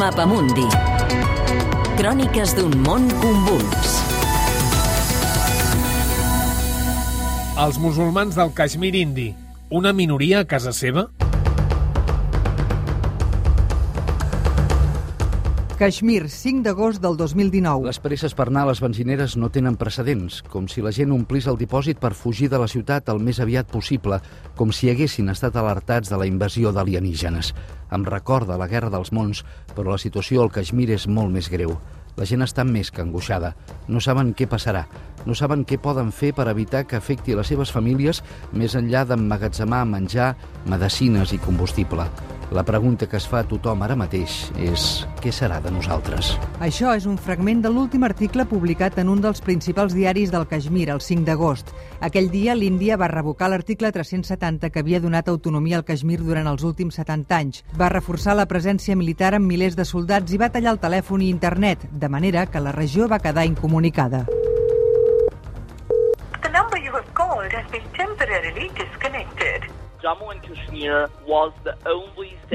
Mapamundi. Cròniques d'un món convuls. Els musulmans del Caixmir indi, una minoria a casa seva? Caixmir, 5 d'agost del 2019. Les presses per anar a les benzineres no tenen precedents, com si la gent omplís el dipòsit per fugir de la ciutat el més aviat possible, com si haguessin estat alertats de la invasió d'alienígenes. Em recorda la Guerra dels Mons, però la situació al Caixmir és molt més greu. La gent està més que angoixada. No saben què passarà. No saben què poden fer per evitar que afecti les seves famílies més enllà d'emmagatzemar menjar, medicines i combustible. La pregunta que es fa a tothom ara mateix és què serà de nosaltres? Això és un fragment de l'últim article publicat en un dels principals diaris del Caixmir, el 5 d'agost. Aquell dia l'Índia va revocar l'article 370 que havia donat autonomia al Caixmir durant els últims 70 anys. Va reforçar la presència militar amb milers de soldats i va tallar el telèfon i internet, de manera que la regió va quedar incomunicada. The number you have called has been temporarily disconnected.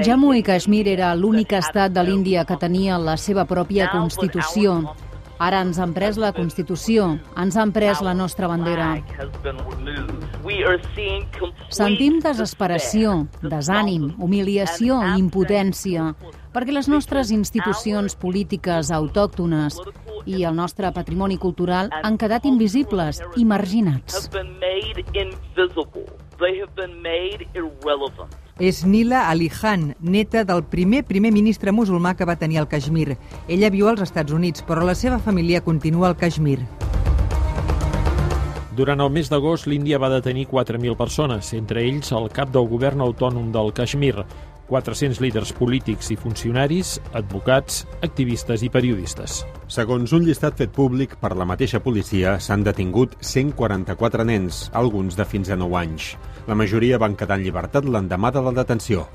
Jammu i Kashmir era l'únic estat de l'Índia que tenia la seva pròpia Constitució. Ara ens han pres la Constitució, ens han pres la nostra bandera. Sentim desesperació, desànim, humiliació i impotència, perquè les nostres institucions polítiques autòctones i el nostre patrimoni cultural han quedat invisibles i marginats. És Nila Ali Khan, neta del primer primer ministre musulmà que va tenir el Caixmir. Ella viu als Estats Units, però la seva família continua al Caixmir. Durant el mes d'agost, l'Índia va detenir 4.000 persones, entre ells el cap del govern autònom del Caixmir, 400 líders polítics i funcionaris, advocats, activistes i periodistes. Segons un llistat fet públic per la mateixa policia, s'han detingut 144 nens, alguns de fins a 9 anys. La majoria van quedar en llibertat l'endemà de la detenció.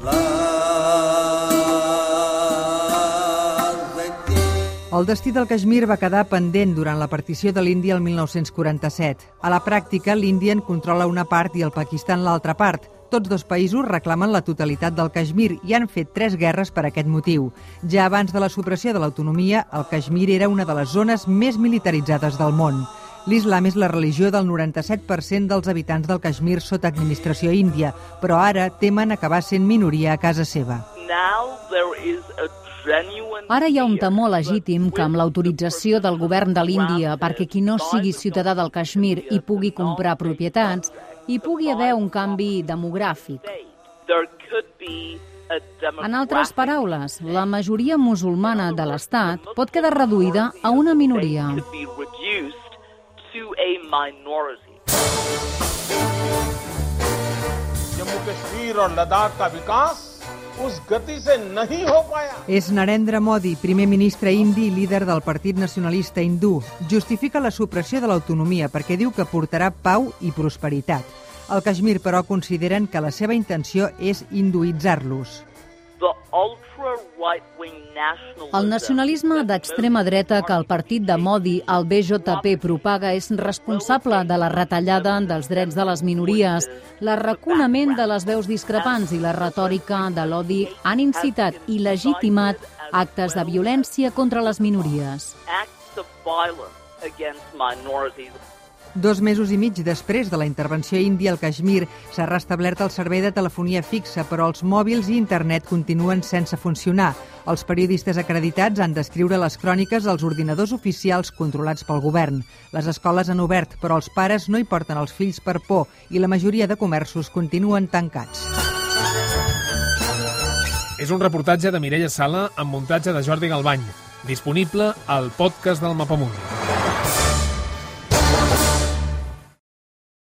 El destí del Caixmir va quedar pendent durant la partició de l'Índia el 1947. A la pràctica, l'Índia en controla una part i el Pakistan l'altra part. Tots dos països reclamen la totalitat del Caixmir i han fet tres guerres per aquest motiu. Ja abans de la supressió de l'autonomia, el Caixmir era una de les zones més militaritzades del món. L'islam és la religió del 97% dels habitants del Caixmir sota administració índia, però ara temen acabar sent minoria a casa seva. Ara hi ha un temor legítim que amb l'autorització del govern de l'Índia perquè qui no sigui ciutadà del Caixmir hi pugui comprar propietats, hi pugui haver un canvi demogràfic. En altres paraules, la majoria musulmana de l'Estat pot quedar reduïda a una minoria. Jammu कश्मीर और लद्दाख का विकास उस गति से नहीं हो पाया És Narendra Modi, primer ministre indi i líder del Partit Nacionalista Hindú. Justifica la supressió de l'autonomia perquè diu que portarà pau i prosperitat. Al Caixmir, però, consideren que la seva intenció és hinduïtzar-los. El nacionalisme d'extrema dreta que el partit de Modi, el BJP, propaga és responsable de la retallada dels drets de les minories, l'arraconament de les veus discrepants i la retòrica de l'odi han incitat i legitimat actes de violència contra les minories. Dos mesos i mig després de la intervenció índia al Caixmir s'ha restablert el servei de telefonia fixa, però els mòbils i internet continuen sense funcionar. Els periodistes acreditats han d'escriure les cròniques als ordinadors oficials controlats pel govern. Les escoles han obert, però els pares no hi porten els fills per por i la majoria de comerços continuen tancats. És un reportatge de Mireia Sala amb muntatge de Jordi Galbany, disponible al podcast del Mapamundi.